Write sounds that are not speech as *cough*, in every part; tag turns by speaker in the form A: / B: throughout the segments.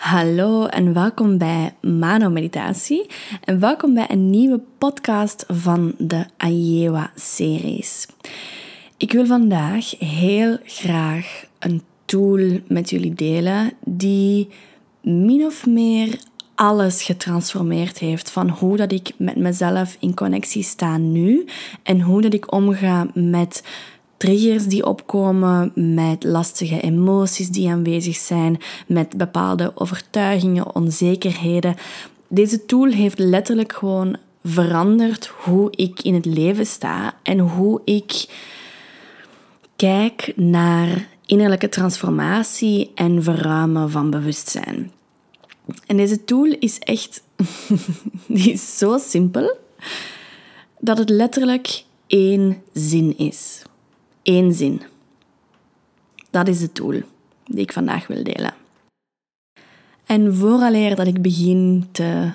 A: Hallo en welkom bij Mano Meditatie en welkom bij een nieuwe podcast van de Ayewa-series. Ik wil vandaag heel graag een tool met jullie delen die min of meer alles getransformeerd heeft van hoe dat ik met mezelf in connectie sta nu en hoe dat ik omga met triggers die opkomen, met lastige emoties die aanwezig zijn, met bepaalde overtuigingen, onzekerheden. Deze tool heeft letterlijk gewoon veranderd hoe ik in het leven sta en hoe ik kijk naar innerlijke transformatie en verruimen van bewustzijn. En deze tool is echt *laughs* die is zo simpel dat het letterlijk één zin is. Eén zin. Dat is de tool die ik vandaag wil delen. En vooraleer dat ik begin te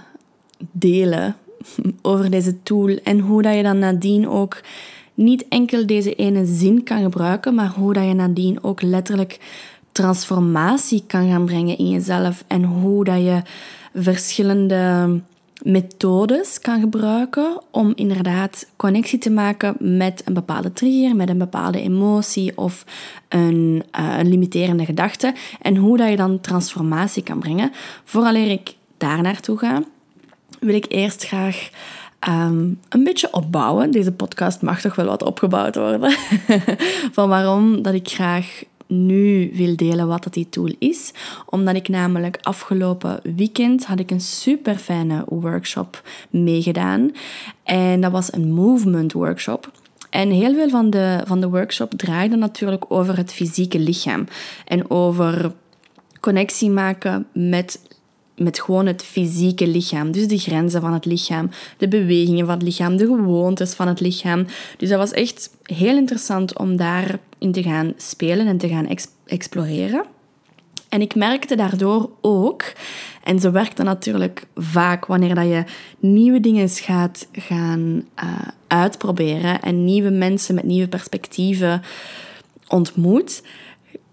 A: delen *laughs* over deze tool en hoe dat je dan nadien ook niet enkel deze ene zin kan gebruiken, maar hoe dat je nadien ook letterlijk transformatie kan gaan brengen in jezelf en hoe dat je verschillende methodes kan gebruiken om inderdaad connectie te maken met een bepaalde trigger, met een bepaalde emotie of een, uh, een limiterende gedachte en hoe dat je dan transformatie kan brengen. Vooraleer ik daar naartoe ga, wil ik eerst graag ehm, een beetje opbouwen. Deze podcast mag toch wel wat opgebouwd worden. *laughs* Van waarom dat ik graag nu wil delen wat dat die tool is. Omdat ik namelijk afgelopen weekend had ik een super fijne workshop meegedaan. En dat was een movement workshop. En heel veel van de, van de workshop draaide natuurlijk over het fysieke lichaam. En over connectie maken met met gewoon het fysieke lichaam. Dus de grenzen van het lichaam, de bewegingen van het lichaam, de gewoontes van het lichaam. Dus dat was echt heel interessant om daarin te gaan spelen en te gaan exploreren. En ik merkte daardoor ook, en zo werkt dat natuurlijk vaak wanneer dat je nieuwe dingen gaat gaan uh, uitproberen en nieuwe mensen met nieuwe perspectieven ontmoet,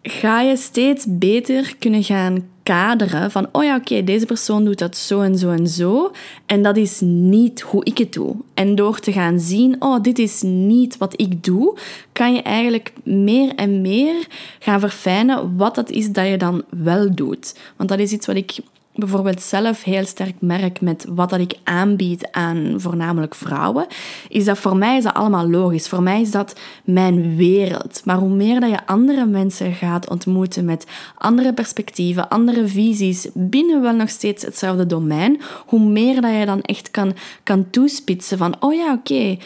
A: ga je steeds beter kunnen gaan kaderen van, oh ja, oké, deze persoon doet dat zo en zo en zo. En dat is niet hoe ik het doe. En door te gaan zien, oh, dit is niet wat ik doe, kan je eigenlijk meer en meer gaan verfijnen wat dat is dat je dan wel doet. Want dat is iets wat ik bijvoorbeeld zelf heel sterk merk met wat dat ik aanbied aan voornamelijk vrouwen, is dat voor mij is dat allemaal logisch. Voor mij is dat mijn wereld. Maar hoe meer dat je andere mensen gaat ontmoeten met andere perspectieven, andere visies, binnen wel nog steeds hetzelfde domein, hoe meer dat je dan echt kan, kan toespitsen van, oh ja, oké,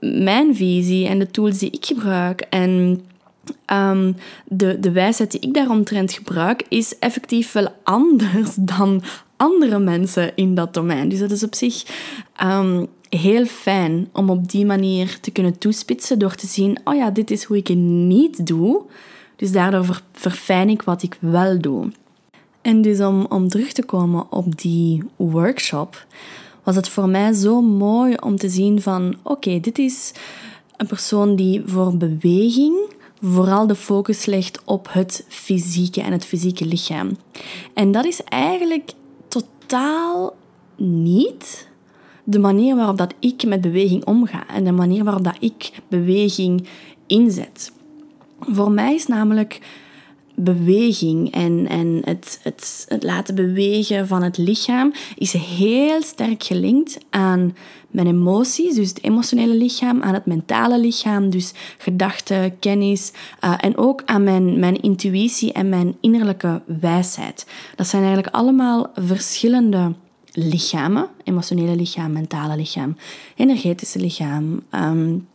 A: mijn visie en de tools die ik gebruik en Um, de, de wijsheid die ik daaromtrent gebruik, is effectief wel *laughs* anders dan andere mensen in dat domein. Dus dat is op zich um, heel fijn om op die manier te kunnen toespitsen door te zien, oh ja, dit is hoe ik het niet doe. Dus daardoor verfijn ik wat ik wel doe. En dus om, om terug te komen op die workshop, was het voor mij zo mooi om te zien van, oké, dit is een persoon die voor beweging vooral de focus legt op het fysieke en het fysieke lichaam. En dat is eigenlijk totaal niet de manier waarop dat ik met beweging omga en de manier waarop dat ik beweging inzet. Voor mij is namelijk beweging en, en het, het, het laten bewegen van het lichaam is heel sterk gelinkt aan mijn emoties, dus het emotionele lichaam, aan het mentale lichaam, dus gedachten, kennis uh, en ook aan mijn, mijn intuïtie en mijn innerlijke wijsheid. Dat zijn eigenlijk allemaal verschillende lichamen, emotionele lichaam, mentale lichaam, energetische lichaam, um,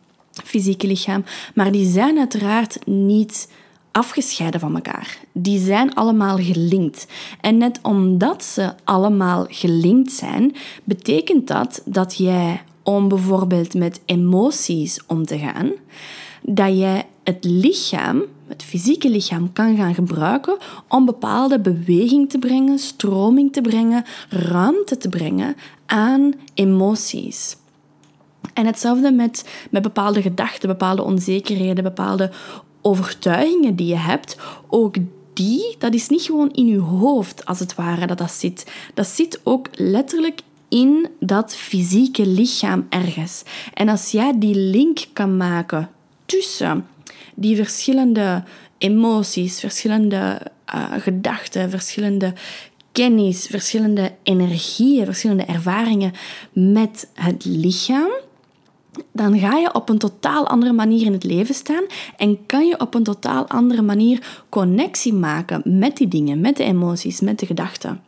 A: fysieke lichaam, maar die zijn uiteraard niet afgescheiden van elkaar. Die zijn allemaal gelinkt. En net omdat ze allemaal gelinkt zijn, betekent dat dat jij om bijvoorbeeld met emoties om te gaan, dat jij het lichaam, het fysieke lichaam, kan gaan gebruiken om bepaalde beweging te brengen, stroming te brengen, ruimte te brengen aan emoties. En hetzelfde met, met bepaalde gedachten, bepaalde onzekerheden, bepaalde overtuigingen die je hebt, ook die, dat is niet gewoon in je hoofd, als het ware, dat dat zit. Dat zit ook letterlijk in dat fysieke lichaam ergens. En als jij die link kan maken tussen die verschillende emoties, verschillende uh, gedachten, verschillende kennis, verschillende energieën, verschillende ervaringen met het lichaam, dan ga je op een totaal andere manier in het leven staan en kan je op een totaal andere manier connectie maken met die dingen, met de emoties, met de gedachten.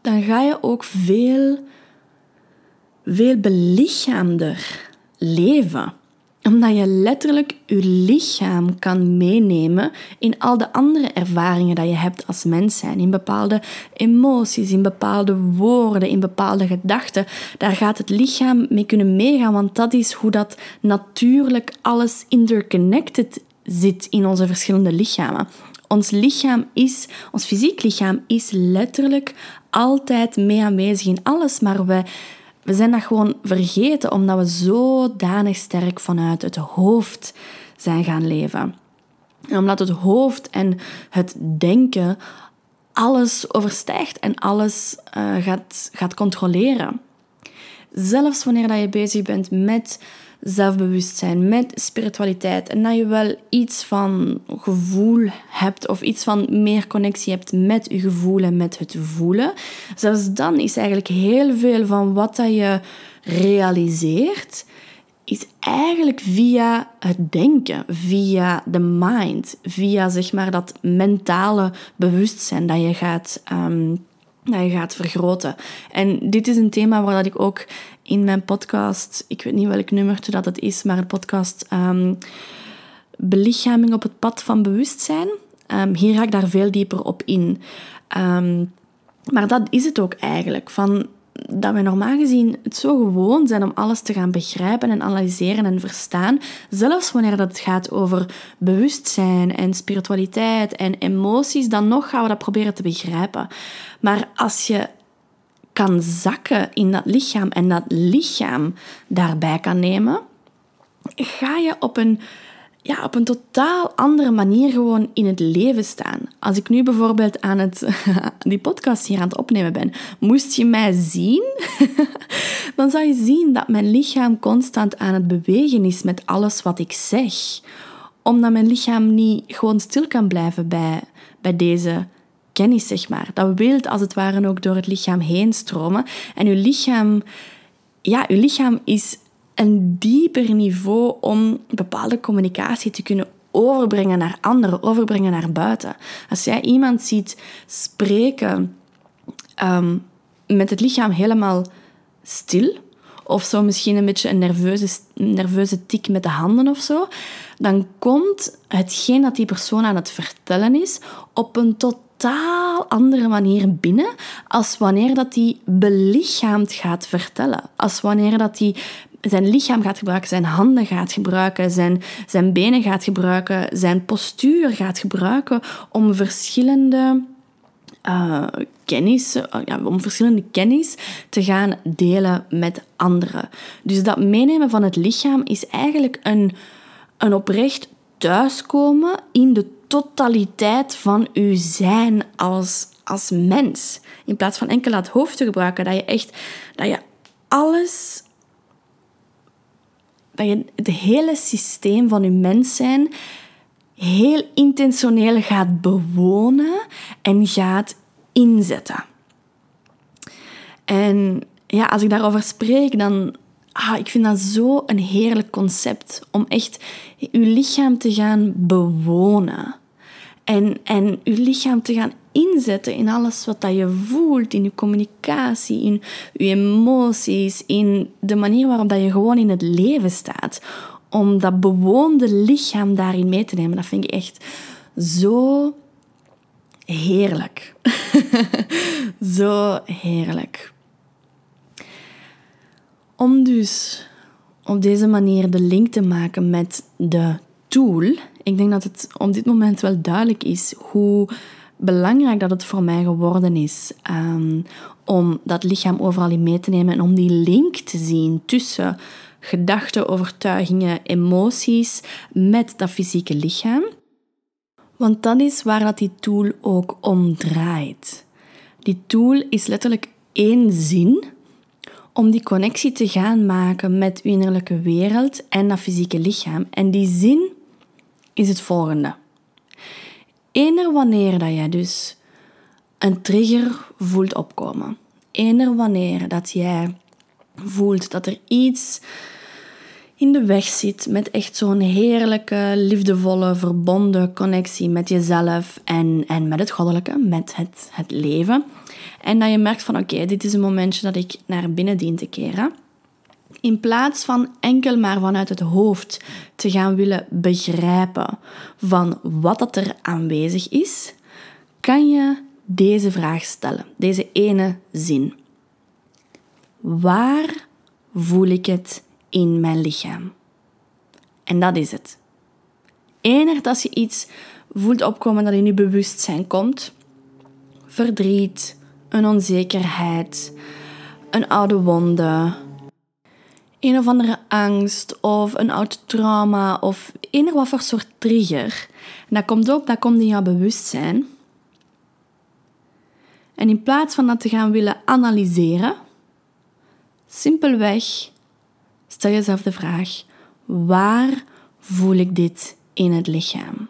A: Dan ga je ook veel, veel belichaamder leven omdat je letterlijk je lichaam kan meenemen in al de andere ervaringen die je hebt als mens zijn. In bepaalde emoties, in bepaalde woorden, in bepaalde gedachten. Daar gaat het lichaam mee kunnen meegaan, want dat is hoe dat natuurlijk alles interconnected zit in onze verschillende lichamen. Ons lichaam is, ons fysiek lichaam is letterlijk altijd mee aanwezig in alles, maar we we zijn dat gewoon vergeten omdat we zodanig sterk vanuit het hoofd zijn gaan leven. En omdat het hoofd en het denken alles overstijgt en alles uh, gaat, gaat controleren. Zelfs wanneer dat je bezig bent met zelfbewustzijn, met spiritualiteit en dat je wel iets van gevoel hebt of iets van meer connectie hebt met je gevoel en met het voelen, zelfs dan is eigenlijk heel veel van wat dat je realiseert, is eigenlijk via het denken, via de mind, via zeg maar dat mentale bewustzijn dat je gaat um, dat je gaat vergroten. En dit is een thema waar dat ik ook in mijn podcast, ik weet niet welk nummer dat het is, maar een podcast um, Belichaming op het pad van bewustzijn. Um, hier ga ik daar veel dieper op in. Um, maar dat is het ook eigenlijk. Van dat we normaal gezien het zo gewoon zijn om alles te gaan begrijpen en analyseren en verstaan, zelfs wanneer dat gaat over bewustzijn en spiritualiteit en emoties, dan nog gaan we dat proberen te begrijpen. Maar als je kan zakken in dat lichaam en dat lichaam daarbij kan nemen, ga je op een ja, op een totaal andere manier gewoon in het leven staan. Als ik nu bijvoorbeeld aan het, *laughs* die podcast hier aan het opnemen ben, moest je mij zien, *laughs* dan zou je zien dat mijn lichaam constant aan het bewegen is met alles wat ik zeg. Omdat mijn lichaam niet gewoon stil kan blijven bij, bij deze kennis, zeg maar. Dat wil als het ware ook door het lichaam heen stromen. En uw lichaam, ja, uw lichaam is een dieper niveau om bepaalde communicatie te kunnen overbrengen naar anderen, overbrengen naar buiten. Als jij iemand ziet spreken um, met het lichaam helemaal stil, of zo misschien een beetje een nerveuze, nerveuze tik met de handen of zo, dan komt hetgeen dat die persoon aan het vertellen is op een totaal andere manier binnen als wanneer dat die belichaamd gaat vertellen. Als wanneer dat die zijn lichaam gaat gebruiken, zijn handen gaat gebruiken, zijn, zijn benen gaat gebruiken, zijn postuur gaat gebruiken om verschillende uh, kennis, uh, ja, om verschillende kennis te gaan delen met anderen. Dus dat meenemen van het lichaam is eigenlijk een, een oprecht thuiskomen in de totaliteit van uw zijn als, als mens. In plaats van enkel het hoofd te gebruiken, dat je echt dat je alles dat je het hele systeem van je mens zijn heel intentioneel gaat bewonen en gaat inzetten. En ja, als ik daarover spreek, dan ah, ik vind dat zo een heerlijk concept om echt je lichaam te gaan bewonen. En, en je lichaam te gaan inzetten in alles wat dat je voelt, in je communicatie, in je emoties, in de manier waarop dat je gewoon in het leven staat. Om dat bewoonde lichaam daarin mee te nemen, dat vind ik echt zo heerlijk. *laughs* zo heerlijk. Om dus op deze manier de link te maken met de tool. Ik denk dat het op dit moment wel duidelijk is hoe belangrijk dat het voor mij geworden is um, om dat lichaam overal in mee te nemen en om die link te zien tussen gedachten, overtuigingen, emoties met dat fysieke lichaam. Want dat is waar dat die tool ook om draait. Die tool is letterlijk één zin om die connectie te gaan maken met uw innerlijke wereld en dat fysieke lichaam. En die zin is het volgende. Eender wanneer dat jij dus een trigger voelt opkomen, eender wanneer dat jij voelt dat er iets in de weg zit met echt zo'n heerlijke, liefdevolle, verbonden connectie met jezelf en, en met het goddelijke, met het, het leven. En dat je merkt van oké, dit is een momentje dat ik naar binnen dien te keren. In plaats van enkel maar vanuit het hoofd te gaan willen begrijpen van wat dat er aanwezig is, kan je deze vraag stellen, deze ene zin. Waar voel ik het in mijn lichaam? En dat is het. Ener als je iets voelt opkomen dat in je bewustzijn komt, verdriet, een onzekerheid, een oude wonde, een of andere angst of een oud trauma of of wat soort trigger. En dat komt op, dat komt in jouw bewustzijn. En in plaats van dat te gaan willen analyseren, simpelweg stel jezelf de vraag: waar voel ik dit in het lichaam?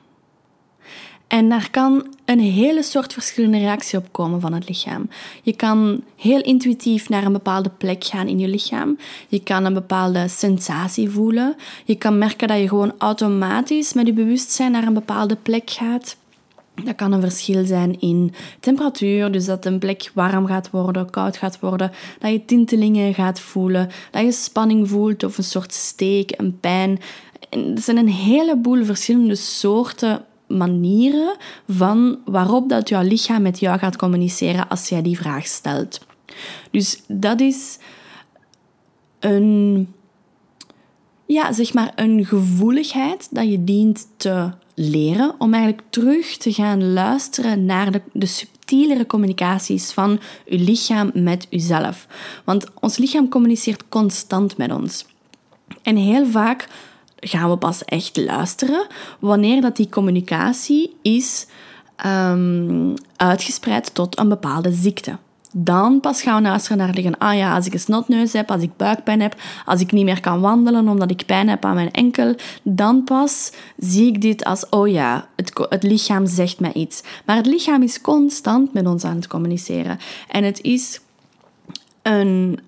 A: En daar kan een hele soort verschillende reactie op komen van het lichaam. Je kan heel intuïtief naar een bepaalde plek gaan in je lichaam. Je kan een bepaalde sensatie voelen. Je kan merken dat je gewoon automatisch met je bewustzijn naar een bepaalde plek gaat. Dat kan een verschil zijn in temperatuur, dus dat een plek warm gaat worden, koud gaat worden, dat je tintelingen gaat voelen, dat je spanning voelt of een soort steek, een pijn. er zijn een heleboel verschillende soorten manieren van waarop dat jouw lichaam met jou gaat communiceren als jij die vraag stelt. Dus dat is een, ja, zeg maar een gevoeligheid dat je dient te leren om eigenlijk terug te gaan luisteren naar de, de subtielere communicaties van je lichaam met jezelf. Want ons lichaam communiceert constant met ons. En heel vaak gaan we pas echt luisteren wanneer dat die communicatie is um, uitgespreid tot een bepaalde ziekte. Dan pas gaan we luisteren naar liggen. Ah ja, als ik een snotneus heb, als ik buikpijn heb, als ik niet meer kan wandelen omdat ik pijn heb aan mijn enkel, dan pas zie ik dit als, oh ja, het, het lichaam zegt mij iets. Maar het lichaam is constant met ons aan het communiceren. En het is een,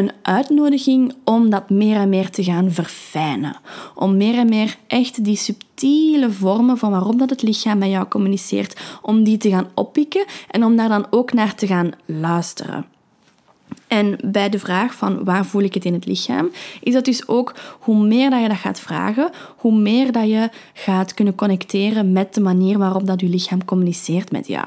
A: een uitnodiging om dat meer en meer te gaan verfijnen. Om meer en meer echt die subtiele vormen van waarop dat het lichaam met jou communiceert, om die te gaan oppikken en om daar dan ook naar te gaan luisteren. En bij de vraag van waar voel ik het in het lichaam, is dat dus ook hoe meer dat je dat gaat vragen, hoe meer dat je gaat kunnen connecteren met de manier waarop dat je lichaam communiceert met jou.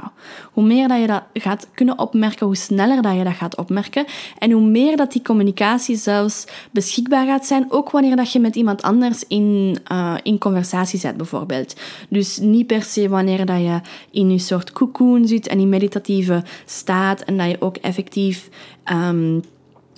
A: Hoe meer dat je dat gaat kunnen opmerken, hoe sneller dat je dat gaat opmerken en hoe meer dat die communicatie zelfs beschikbaar gaat zijn, ook wanneer dat je met iemand anders in, uh, in conversatie zit bijvoorbeeld. Dus niet per se wanneer dat je in je soort cocoon zit en in meditatieve staat en dat je ook effectief um,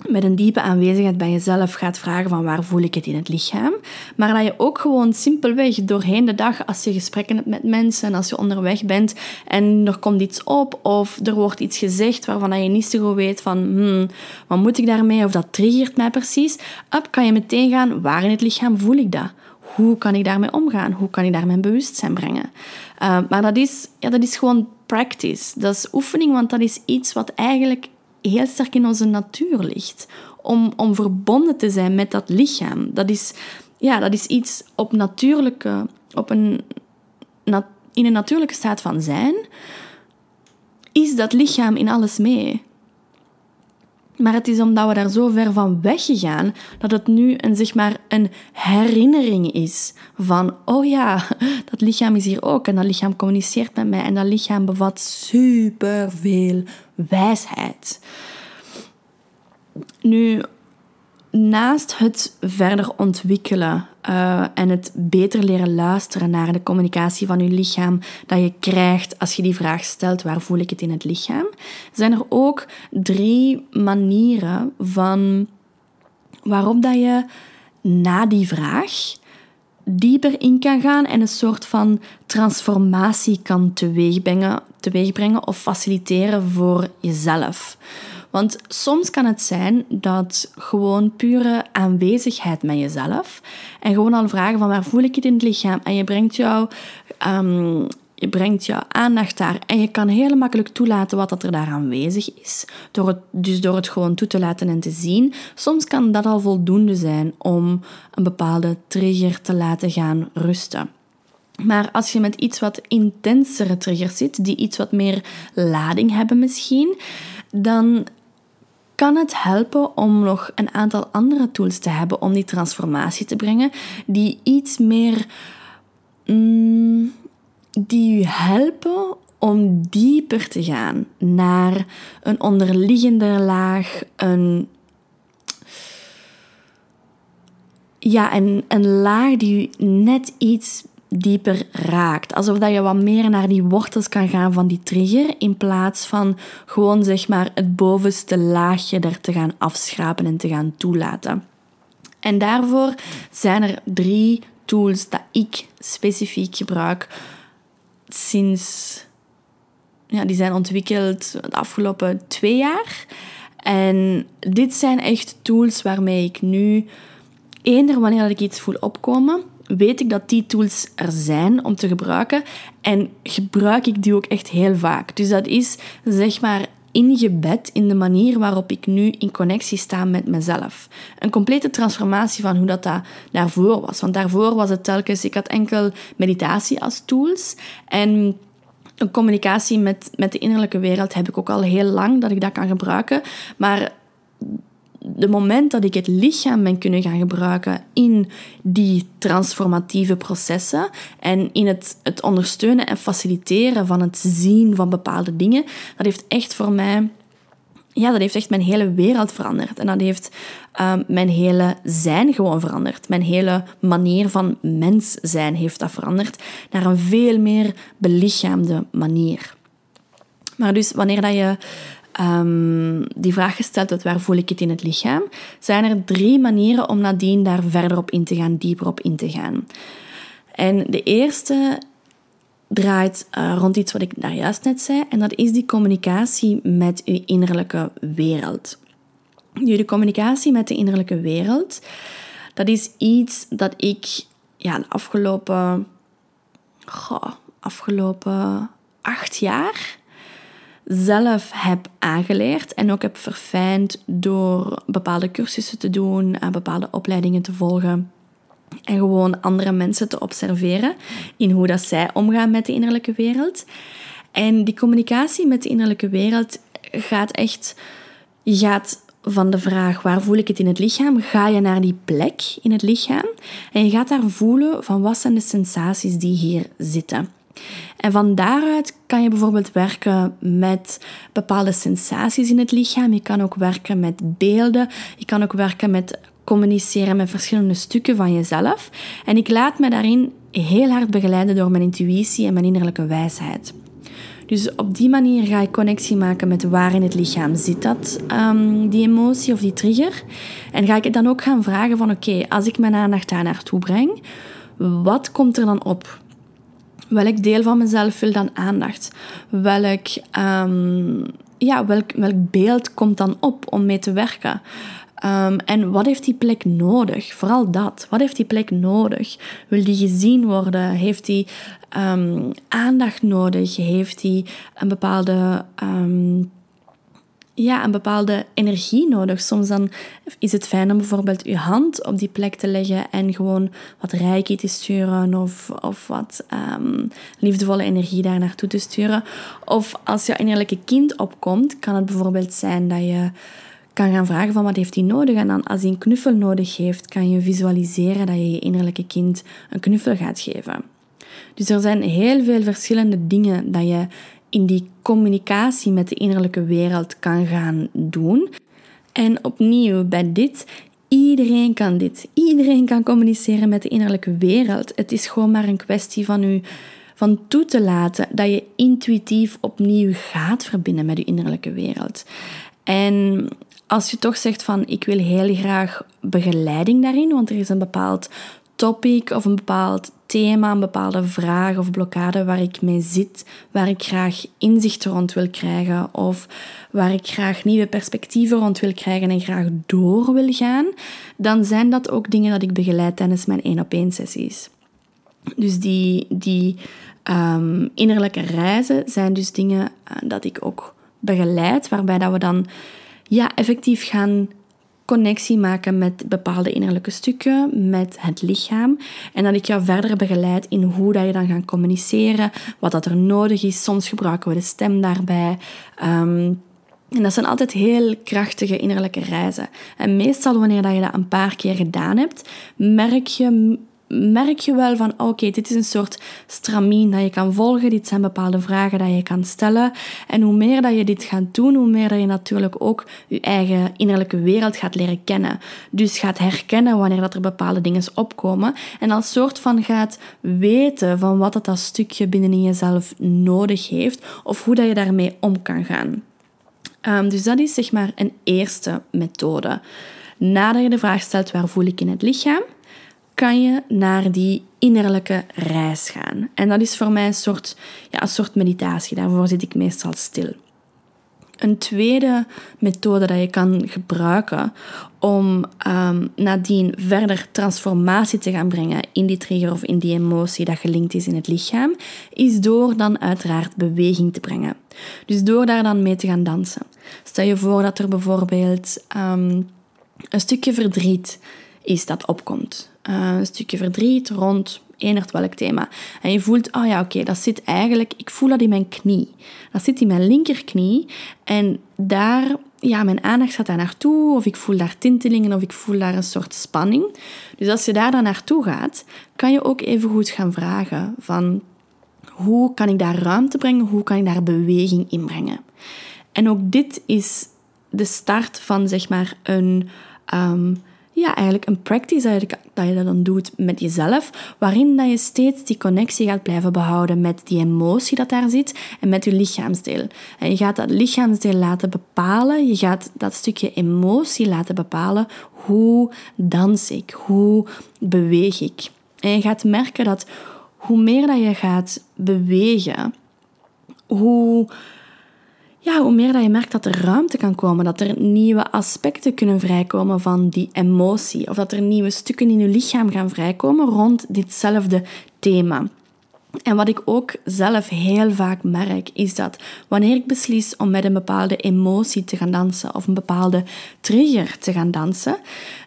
A: met een diepe aanwezigheid bij jezelf gaat vragen van waar voel ik het in het lichaam. Maar dat je ook gewoon simpelweg doorheen de dag, als je gesprekken hebt met mensen en als je onderweg bent en er komt iets op of er wordt iets gezegd waarvan je niet zo goed weet van hmm, wat moet ik daarmee of dat triggert mij precies, up kan je meteen gaan waar in het lichaam voel ik dat. Hoe kan ik daarmee omgaan? Hoe kan ik daar mijn bewustzijn brengen? Uh, maar dat is, ja, dat is gewoon practice. Dat is oefening, want dat is iets wat eigenlijk heel sterk in onze natuur ligt. Om, om verbonden te zijn met dat lichaam. Dat is, ja, dat is iets op natuurlijke, op een, in een natuurlijke staat van zijn. Is dat lichaam in alles mee? Maar het is omdat we daar zo ver van weggegaan dat het nu een, zeg maar, een herinnering is van, oh ja, *laughs* dat lichaam is hier ook en dat lichaam communiceert met mij en dat lichaam bevat superveel wijsheid. Nu, naast het verder ontwikkelen uh, en het beter leren luisteren naar de communicatie van je lichaam dat je krijgt als je die vraag stelt, waar voel ik het in het lichaam, zijn er ook drie manieren van waarop dat je na die vraag dieper in kan gaan en een soort van transformatie kan teweegbrengen, teweegbrengen of faciliteren voor jezelf. Want soms kan het zijn dat gewoon pure aanwezigheid met jezelf en gewoon al vragen van waar voel ik het in het lichaam en je brengt jou ehm, je brengt jouw aandacht daar en je kan heel makkelijk toelaten wat er daar aanwezig is. Door het, dus door het gewoon toe te laten en te zien. Soms kan dat al voldoende zijn om een bepaalde trigger te laten gaan rusten. Maar als je met iets wat intensere triggers zit, die iets wat meer lading hebben misschien, dan kan het helpen om nog een aantal andere tools te hebben om die transformatie te brengen, die iets meer. Mm, die u helpen om dieper te gaan naar een onderliggende laag, een, ja, een, een laag die u net iets dieper raakt. Alsof dat je wat meer naar die wortels kan gaan van die trigger, in plaats van gewoon zeg maar het bovenste laagje er te gaan afschrapen en te gaan toelaten. En daarvoor zijn er drie tools dat ik specifiek gebruik sinds... Ja, die zijn ontwikkeld de afgelopen twee jaar. En dit zijn echt tools waarmee ik nu, eender wanneer ik iets voel opkomen, weet ik dat die tools er zijn om te gebruiken. En gebruik ik die ook echt heel vaak. Dus dat is zeg maar ingebed in de manier waarop ik nu in connectie sta met mezelf. Een complete transformatie van hoe dat, daarvoor was. Want daarvoor was het telkens, ik had enkel meditatie als tools en een communicatie met, met de innerlijke wereld heb ik ook al heel lang dat ik dat kan gebruiken. Maar de moment dat ik het lichaam ben kunnen gaan gebruiken in die transformatieve processen en in het, het ondersteunen en faciliteren van het zien van bepaalde dingen, dat heeft echt voor mij, ja, dat heeft echt mijn hele wereld veranderd. En dat heeft um, mijn hele zijn gewoon veranderd. Mijn hele manier van mens zijn heeft dat veranderd naar een veel meer belichaamde manier. Maar dus wanneer dat je um, die vraag gesteld hebt, waar voel ik het in het lichaam, zijn er drie manieren om nadien daar verder op in te gaan, dieper op in te gaan. En de eerste draait uh, rond iets wat ik daar juist net zei, en dat is die communicatie met uw innerlijke wereld. Nu, de communicatie met de innerlijke wereld, dat is iets dat ik ja, de afgelopen, afgelopen acht jaar zelf heb aangeleerd en ook heb verfijnd door bepaalde cursussen te doen, en bepaalde opleidingen te volgen. En gewoon andere mensen te observeren in hoe dat zij omgaan met de innerlijke wereld. En die communicatie met de innerlijke wereld gaat echt... Gaat van de vraag waar voel ik het in het lichaam, ga je naar die plek in het lichaam en je gaat daar voelen van wat zijn de sensaties die hier zitten. En van daaruit kan je bijvoorbeeld werken met bepaalde sensaties in het lichaam. Je kan ook werken met beelden. Je kan ook werken met communiceren met verschillende stukken van jezelf. En ik laat me daarin heel hard begeleiden door mijn intuïtie en mijn innerlijke wijsheid. Dus op die manier ga ik connectie maken met waar in het lichaam zit dat, um, die emotie of die trigger. En ga ik het dan ook gaan vragen van oké, als ik mijn aandacht daar naartoe breng, wat komt er dan op? Welk deel van mezelf wil dan aandacht? Welk, um, ja, welk, welk beeld komt dan op om mee te werken? Um, en wat heeft die plek nodig? Vooral dat. Wat heeft die plek nodig? Wil die gezien worden? Heeft die um, aandacht nodig? Heeft die een bepaalde um, ja, een bepaalde energie nodig. Soms dan is het fijn om bijvoorbeeld je hand op die plek te leggen en gewoon wat reiki te sturen of, of wat um, liefdevolle energie daar naartoe te sturen. Of als je innerlijke kind opkomt, kan het bijvoorbeeld zijn dat je kan gaan vragen van wat heeft hij nodig. En dan als hij een knuffel nodig heeft, kan je visualiseren dat je je innerlijke kind een knuffel gaat geven. Dus er zijn heel veel verschillende dingen dat je in die communicatie met de innerlijke wereld kan gaan doen. En opnieuw bij dit, iedereen kan dit. Iedereen kan communiceren met de innerlijke wereld. Het is gewoon maar een kwestie van u van toe te laten dat je intuïtief opnieuw gaat verbinden met je innerlijke wereld. En als je toch zegt van ik wil heel graag begeleiding daarin, want er is een bepaald topic of een bepaald thema, een bepaalde vraag of blokkade waar ik mee zit, waar ik graag inzicht rond wil krijgen of waar ik graag nieuwe perspectieven rond wil krijgen en graag door wil gaan, dan zijn dat ook dingen dat ik begeleid tijdens mijn één op één sessies. Dus die, die um, innerlijke reizen zijn dus dingen uh, dat ik ook begeleid, waarbij dat we dan ja, effectief gaan connectie maken met bepaalde innerlijke stukken, met het lichaam. En dat ik jou verder begeleid in hoe dat je dan gaat communiceren, wat dat er nodig is. Soms gebruiken we de stem daarbij. Um, en dat zijn altijd heel krachtige innerlijke reizen. En meestal wanneer dat je dat een paar keer gedaan hebt, merk je merk je wel van oké, dit is een soort stramien dat je kan volgen. Dit zijn bepaalde vragen dat je kan stellen. En hoe meer dat je dit gaat doen, hoe meer dat je natuurlijk ook je eigen innerlijke wereld gaat leren kennen. Dus gaat herkennen wanneer dat er bepaalde dingen opkomen. En als soort van gaat weten van wat dat, dat stukje binnenin jezelf nodig heeft. Of hoe dat je daarmee om kan gaan. Um, dus dat is zeg maar een eerste methode. Nadat je de vraag stelt waar voel ik in het lichaam, kan je naar die innerlijke reis gaan. En dat is voor mij een soort, ja, een soort meditatie. Daarvoor zit ik meestal stil. Een tweede methode dat je kan gebruiken om um, nadien verder transformatie te gaan brengen in die trigger of in die emotie dat gelinkt is in het lichaam, is door dan uiteraard beweging te brengen. Dus door daar dan mee te gaan dansen. Stel je voor dat er bijvoorbeeld um, een stukje verdriet is dat opkomt. Uh, een stukje verdriet rond enert welk thema. En je voelt, oh ja, oké, dat zit eigenlijk, ik voel dat in mijn knie. Dat zit in mijn linkerknie. En daar, ja, mijn aandacht gaat daar naartoe, of ik voel daar tintelingen, of ik voel daar een soort spanning. Dus als je daar dan naartoe gaat, kan je ook even goed gaan vragen van, hoe kan ik daar ruimte brengen? Hoe kan ik daar beweging in brengen? En ook dit is de start van, zeg maar, een... Um, ja, eigenlijk een practice dat je, dat je dat dan doet met jezelf, waarin dat je steeds die connectie gaat blijven behouden met die emotie dat daar zit en met je lichaamsdeel. En je gaat dat lichaamsdeel laten bepalen, je gaat dat stukje emotie laten bepalen, hoe dans ik, hoe beweeg ik. En je gaat merken dat hoe meer dat je gaat bewegen, hoe ja, hoe meer dat je merkt dat er ruimte kan komen, dat er nieuwe aspecten kunnen vrijkomen van die emotie, of dat er nieuwe stukken in je lichaam gaan vrijkomen rond ditzelfde thema. En wat ik ook zelf heel vaak merk, is dat wanneer ik beslis om met een bepaalde emotie te gaan dansen of een bepaalde trigger te gaan dansen,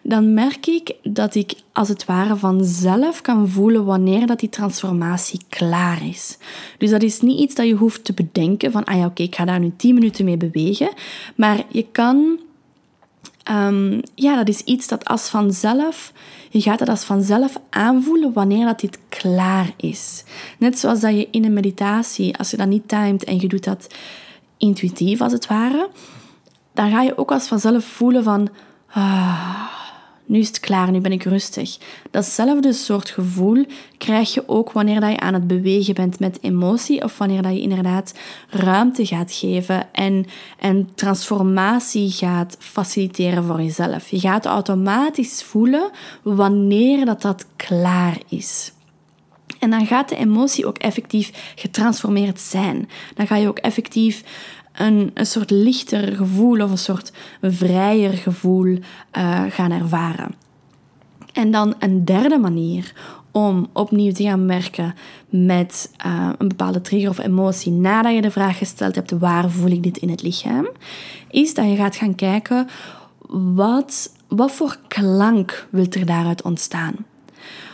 A: dan merk ik dat ik als het ware vanzelf kan voelen wanneer dat die transformatie klaar is. Dus dat is niet iets dat je hoeft te bedenken van, ah ja, oké, ik ga daar nu 10 minuten mee bewegen, maar je kan Um, ja, dat is iets dat als vanzelf, je gaat het als vanzelf aanvoelen wanneer dat dit klaar is. Net zoals dat je in een meditatie, als je dat niet timed en je doet dat intuïtief als het ware, dan ga je ook als vanzelf voelen van, ah, nu is het klaar, nu ben ik rustig. Datzelfde soort gevoel krijg je ook wanneer dat je aan het bewegen bent met emotie of wanneer dat je inderdaad ruimte gaat geven en, en transformatie gaat faciliteren voor jezelf. Je gaat automatisch voelen wanneer dat, dat klaar is. En dan gaat de emotie ook effectief getransformeerd zijn. Dan ga je ook effectief een, een soort lichter gevoel of een soort vrijer gevoel uh, gaan ervaren. En dan een derde manier om opnieuw te gaan werken met uh, een bepaalde trigger of emotie nadat je de vraag gesteld hebt waar voel ik dit in het lichaam, is dat je gaat gaan kijken wat, wat voor klank wil er daaruit ontstaan.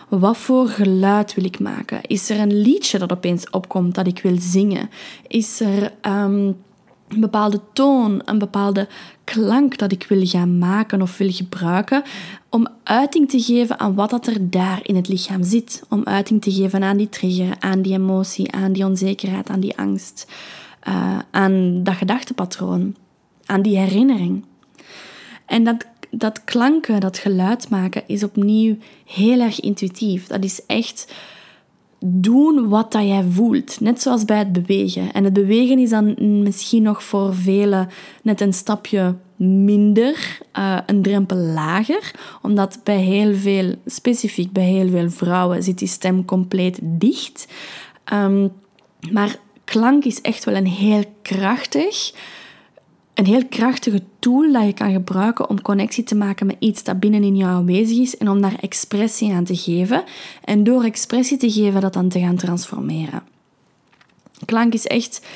A: Wat voor geluid wil ik maken? Is er een liedje dat opeens opkomt dat ik wil zingen? Is er um, een bepaalde toon, een bepaalde klank dat ik wil gaan maken of wil gebruiken om uiting te geven aan wat dat er daar in het lichaam zit. Om uiting te geven aan die trigger, aan die emotie, aan die onzekerheid, aan die angst, uh, aan dat gedachtepatroon, aan die herinnering. En dat, dat klanken, dat geluid maken is opnieuw heel erg intuïtief. Dat is echt doen wat dat jij voelt. Net zoals bij het bewegen. En het bewegen is dan misschien nog voor velen net een stapje minder, uh, een drempel lager. Omdat bij heel veel, specifiek bij heel veel vrouwen, zit die stem compleet dicht. Um, maar klank is echt wel een heel krachtig een heel krachtige tool dat je kan gebruiken om connectie te maken met iets dat binnenin jou aanwezig is en om daar expressie aan te geven. En door expressie te geven, dat dan te gaan transformeren. Klank is echt.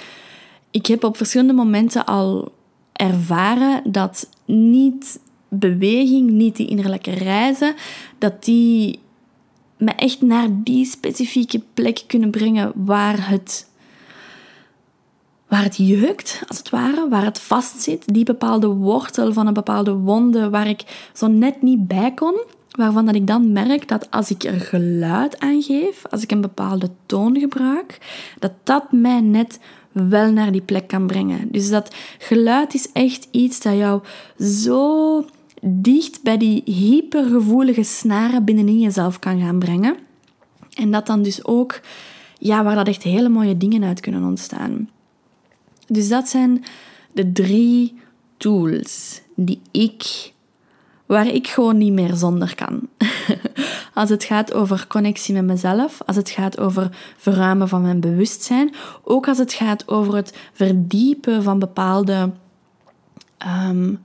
A: Ik heb op verschillende momenten al ervaren dat niet beweging, niet die innerlijke reizen, dat die me echt naar die specifieke plek kunnen brengen waar het waar het jeukt, als het ware, waar het vastzit, die bepaalde wortel van een bepaalde wonde waar ik zo net niet bij kon, waarvan dat ik dan merk dat als ik er geluid aan geef, als ik een bepaalde toon gebruik, dat dat mij net wel naar die plek kan brengen. Dus dat geluid is echt iets dat jou zo dicht bij die hypergevoelige snaren binnenin jezelf kan gaan brengen. En dat dan dus ook, ja, waar dat echt hele mooie dingen uit kunnen ontstaan. Dus dat zijn de drie tools die ik, waar ik gewoon niet meer zonder kan. *laughs* als het gaat over connectie met mezelf, als het gaat over verruimen van mijn bewustzijn, ook als het gaat over het verdiepen van bepaalde um,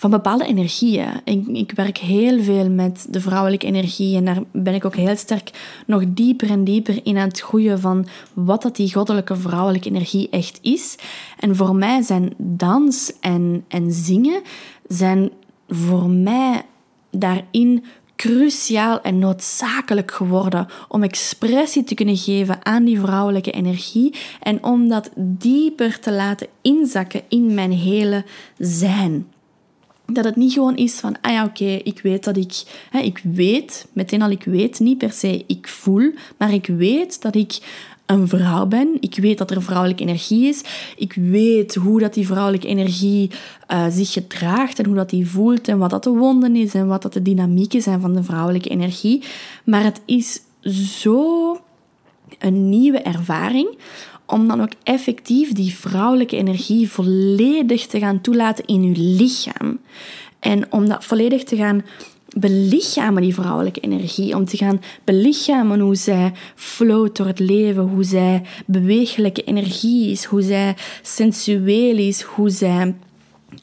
A: van bepaalde energieën. Ik, ik, werk heel veel met de vrouwelijke energie en daar ben ik ook heel sterk nog dieper en dieper in aan het groeien van wat dat die goddelijke vrouwelijke energie echt is. En voor mij zijn dans en, en zingen zijn voor mij daarin cruciaal en noodzakelijk geworden om expressie te kunnen geven aan die vrouwelijke energie en om dat dieper te laten inzakken in mijn hele zijn. Dat het niet gewoon is van, ah ja, oké, ik weet dat ik... Hè, ik weet, meteen al ik weet, niet per se ik voel, maar ik weet dat ik een vrouw ben. Ik weet dat er vrouwelijke energie is. Ik weet hoe dat die vrouwelijke energie uh, zich gedraagt en hoe dat die voelt en wat dat de wonden is en wat dat de dynamieken zijn van de vrouwelijke energie. Maar het is zo een nieuwe ervaring om dan ook effectief die vrouwelijke energie volledig te gaan toelaten in uw lichaam. En om dat volledig te gaan belichamen, die vrouwelijke energie. Om te gaan belichamen hoe zij float door het leven, hoe zij bewegelijke energie is, hoe zij sensueel is, hoe zij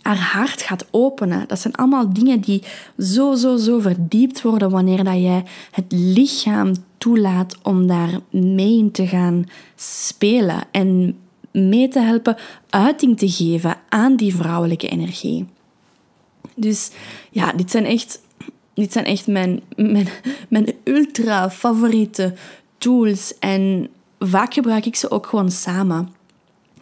A: haar hart gaat openen. Dat zijn allemaal dingen die zo, zo, zo verdiept worden wanneer dat jij het lichaam toelaat om daar mee in te gaan spelen en mee te helpen uiting te geven aan die vrouwelijke energie. Dus ja, dit zijn echt, dit zijn echt mijn, mijn, mijn ultra favoriete tools en vaak gebruik ik ze ook gewoon samen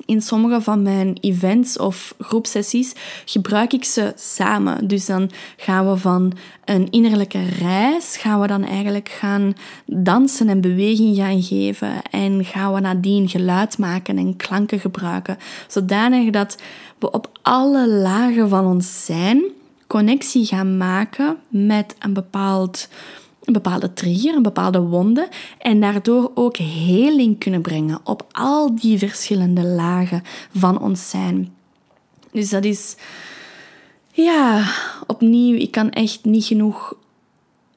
A: in sommige van mijn events of groepsessies gebruik ik ze samen. Dus dan gaan we van een innerlijke reis, gaan we dan eigenlijk gaan dansen en beweging gaan geven. En gaan we nadien geluid maken en klanken gebruiken. Zodanig dat we op alle lagen van ons zijn connectie gaan maken met een bepaald een bepaalde trigger, een bepaalde wonde en daardoor ook heling kunnen brengen op al die verschillende lagen van ons zijn. Dus dat is, ja, opnieuw, ik kan echt niet genoeg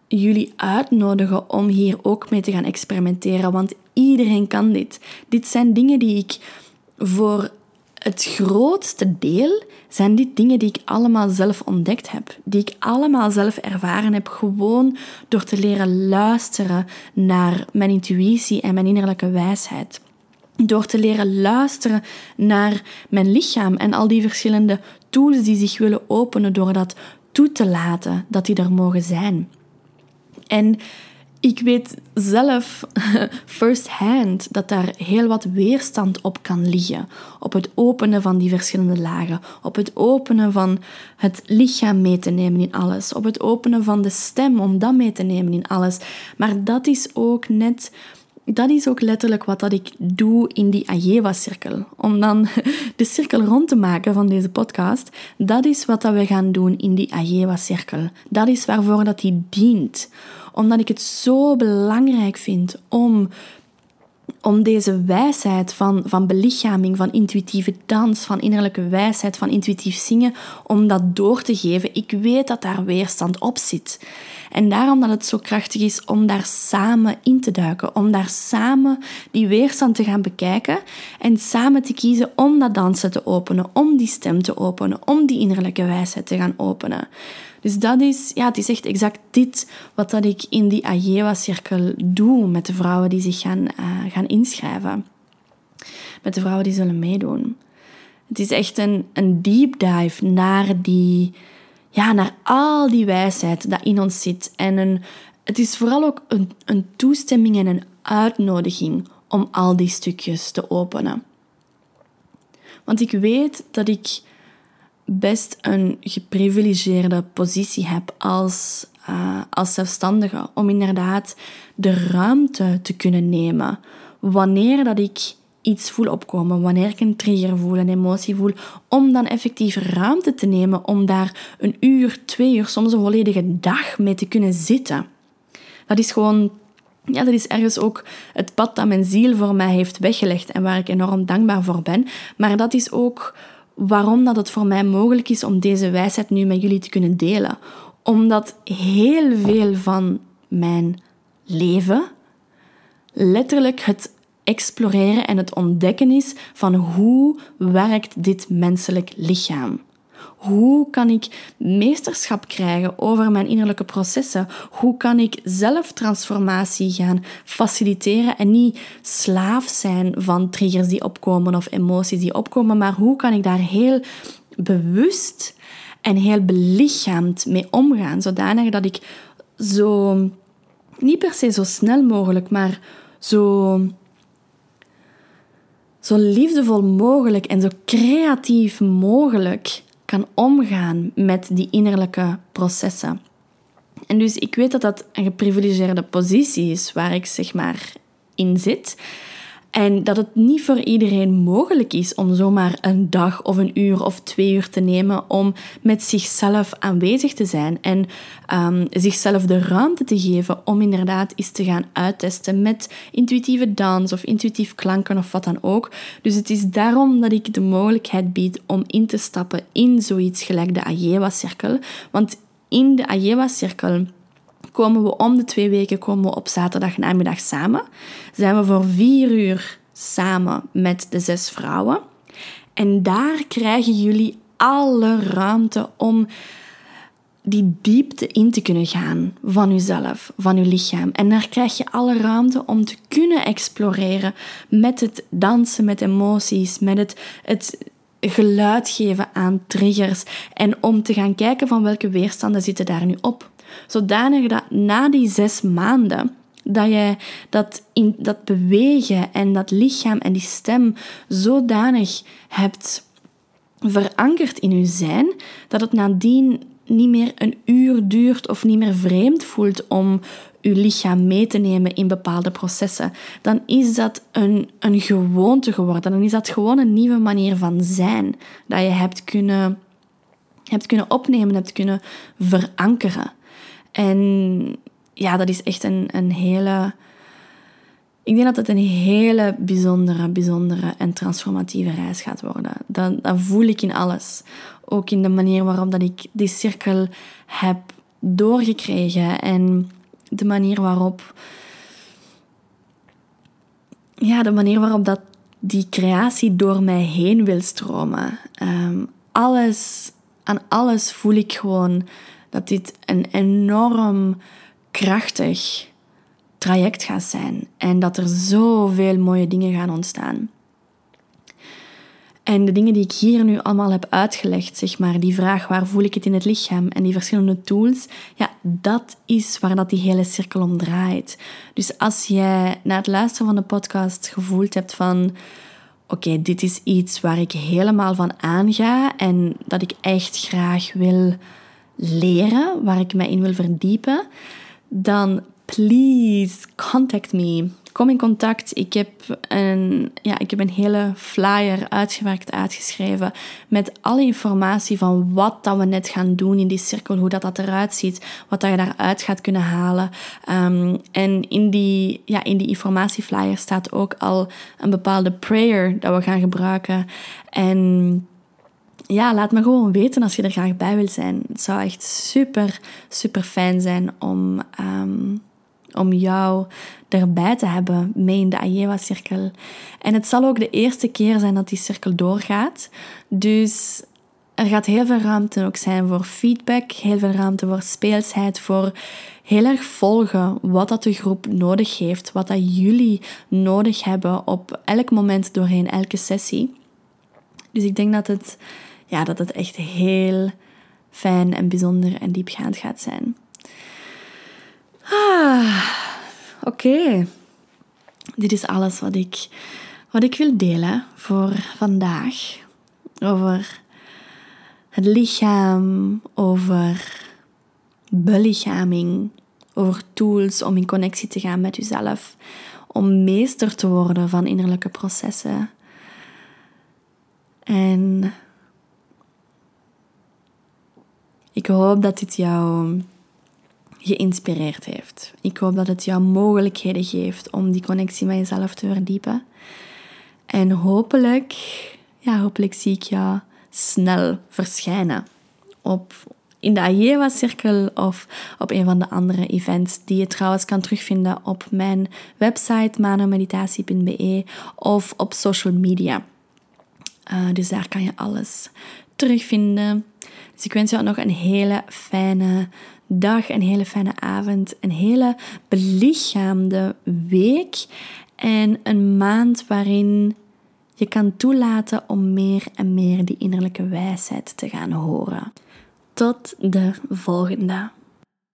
A: jullie uitnodigen om hier ook mee te gaan experimenteren, want iedereen kan dit. Dit zijn dingen die ik voor het grootste deel zijn dit dingen die ik allemaal zelf ontdekt heb. Die ik allemaal zelf ervaren heb, gewoon door te leren luisteren naar mijn intuïtie en mijn innerlijke wijsheid. Door te leren luisteren naar mijn lichaam en al die verschillende tools die zich willen openen door dat toe te laten dat die er mogen zijn. En ik weet zelf *laughs* first hand dat daar heel wat weerstand op kan liggen. Op het openen van die verschillende lagen. Op het openen van het lichaam mee te nemen in alles. Op het openen van de stem om dat mee te nemen in alles. Maar dat is ook net. Dat is ook letterlijk wat dat ik doe in die Ajewa-cirkel. Om dan *laughs* de cirkel rond te maken van deze podcast. Dat is wat dat we gaan doen in die Ajewa-cirkel. Dat is waarvoor dat die dient omdat ik het zo belangrijk vind om om deze wijsheid van, van belichaming, van intuïtieve dans, van innerlijke wijsheid, van intuïtief zingen, om dat door te geven. Ik weet dat daar weerstand op zit. En daarom dat het zo krachtig is om daar samen in te duiken, om daar samen die weerstand te gaan bekijken en samen te kiezen om dat dansen te openen, om die stem te openen, om die innerlijke wijsheid te gaan openen. Dus dat is, ja, het is echt exact dit wat dat ik in die Ajewa-cirkel doe met de vrouwen die zich gaan, uh, gaan inschrijven. Met de vrouwen die zullen meedoen. Het is echt een, een deep dive naar die, ja, naar al die wijsheid dat in ons zit. En een, het is vooral ook een, een toestemming en een uitnodiging om al die stukjes te openen. Want ik weet dat ik best een geprivilegeerde positie heb als, uh, als zelfstandige. Om inderdaad de ruimte te kunnen nemen. Wanneer dat ik iets voel opkomen, wanneer ik een trigger voel, een emotie voel, om dan effectief ruimte te nemen om daar een uur, twee uur, soms een volledige dag mee te kunnen zitten. Dat is gewoon, ja, dat is ergens ook het pad dat mijn ziel voor mij heeft weggelegd en waar ik enorm dankbaar voor ben. Maar dat is ook waarom dat het voor mij mogelijk is om deze wijsheid nu met jullie te kunnen delen. Omdat heel veel van mijn leven letterlijk het exploreren en het ontdekken is van hoe werkt dit menselijk lichaam. Hoe kan ik meesterschap krijgen over mijn innerlijke processen? Hoe kan ik zelf transformatie gaan faciliteren en niet slaaf zijn van triggers die opkomen of emoties die opkomen, maar hoe kan ik daar heel bewust en heel belichaamd mee omgaan, zodanig dat ik zo, niet per se zo snel mogelijk, maar zo zo liefdevol mogelijk en zo creatief mogelijk kan omgaan met die innerlijke processen. En dus ik weet dat dat een geprivilegeerde positie is waar ik zeg maar in zit. En dat het niet voor iedereen mogelijk is om zomaar een dag of een uur of twee uur te nemen om met zichzelf aanwezig te zijn en um, zichzelf de ruimte te geven om inderdaad eens te gaan uittesten met intuïtieve dans of intuïtief klanken of wat dan ook. Dus het is daarom dat ik de mogelijkheid bied om in te stappen in zoiets gelijk de Ajewa-cirkel. Want in de Ajewa-cirkel komen we om de twee weken komen we op zaterdag namiddag samen. Zijn we voor vier uur samen met de zes vrouwen. En daar krijgen jullie alle ruimte om die diepte in te kunnen gaan van uzelf, van uw lichaam. En daar krijg je alle ruimte om te kunnen exploreren met het dansen met emoties, met het, het geluid geven aan triggers en om te gaan kijken van welke weerstanden zitten daar nu op. Zodanig dat na die zes maanden dat je dat, in, dat bewegen en dat lichaam en die stem zodanig hebt verankerd in je zijn, dat het nadien niet meer een uur duurt of niet meer vreemd voelt om je lichaam mee te nemen in bepaalde processen, dan is dat een, een gewoonte geworden. Dan is dat gewoon een nieuwe manier van zijn dat je hebt kunnen, hebt kunnen opnemen, hebt kunnen verankeren. En ja, dat is echt een, een hele. Ik denk dat het een hele bijzondere, bijzondere en transformatieve reis gaat worden. Dat, voel ik in alles. Ook in de manier waarop dat ik die cirkel heb doorgekregen en de manier waarop. Ja, de manier waarop dat die creatie door mij heen wil stromen. Um, alles, aan alles voel ik gewoon dat dit een enorm krachtig traject gaat zijn en dat er zoveel mooie dingen gaan ontstaan. En de dingen die ik hier nu allemaal heb uitgelegd, zeg maar, die vraag waar voel ik het in het lichaam en die verschillende tools, ja, dat is waar dat die hele cirkel om draait. Dus als jij na het luisteren van de podcast gevoeld hebt van, oké, dit is iets waar ik helemaal van aanga en dat ik echt graag wil leren, waar ik mij in wil verdiepen, dan please contact me. Kom in contact. Ik heb een, ja, ik heb een hele flyer uitgewerkt, uitgeschreven met alle informatie van wat dat we net gaan doen in die cirkel, hoe dat, dat eruit ziet, wat dat je daaruit gaat kunnen halen. Ehm, en in die, ja, in die informatieflyer staat ook al een bepaalde prayer dat we gaan gebruiken. En ja, laat me gewoon weten als je er graag bij wilt zijn. Het zou echt super, super fijn zijn om, ehm, om jou erbij te hebben mee in de Ajewa-cirkel. En het zal ook de eerste keer zijn dat die cirkel doorgaat. Dus er gaat heel veel ruimte ook zijn voor feedback, heel veel ruimte voor speelsheid, voor heel erg volgen wat dat de groep nodig heeft, wat dat jullie nodig hebben op elk moment doorheen elke sessie. Dus ik denk dat het, ja, dat het echt heel fijn en bijzonder en diepgaand gaat zijn. Ah, oké. Dit is alles wat ik, wat ik wil delen voor vandaag. Over het lichaam, over belichaming, over tools om in connectie te gaan met jezelf, om meester te worden van innerlijke processen. En ik hoop dat dit jou geïnspireerd heeft. Ik hoop dat het jou mogelijkheden geeft om die connectie met jezelf te verdiepen. En hopelijk, ja, hopelijk zie ik jou snel verschijnen op, in de Ajewa-cirkel of op een van de andere events die je trouwens kan terugvinden op mijn website manomeditatie.be of op social media. Uh, dus daar kan je alles terugvinden. Dus ik wens jou nog een hele fijne dag, een hele fijne avond, een hele belichaamde week en een maand waarin je kan toelaten om meer en meer die innerlijke wijsheid te gaan horen. Tot de volgende.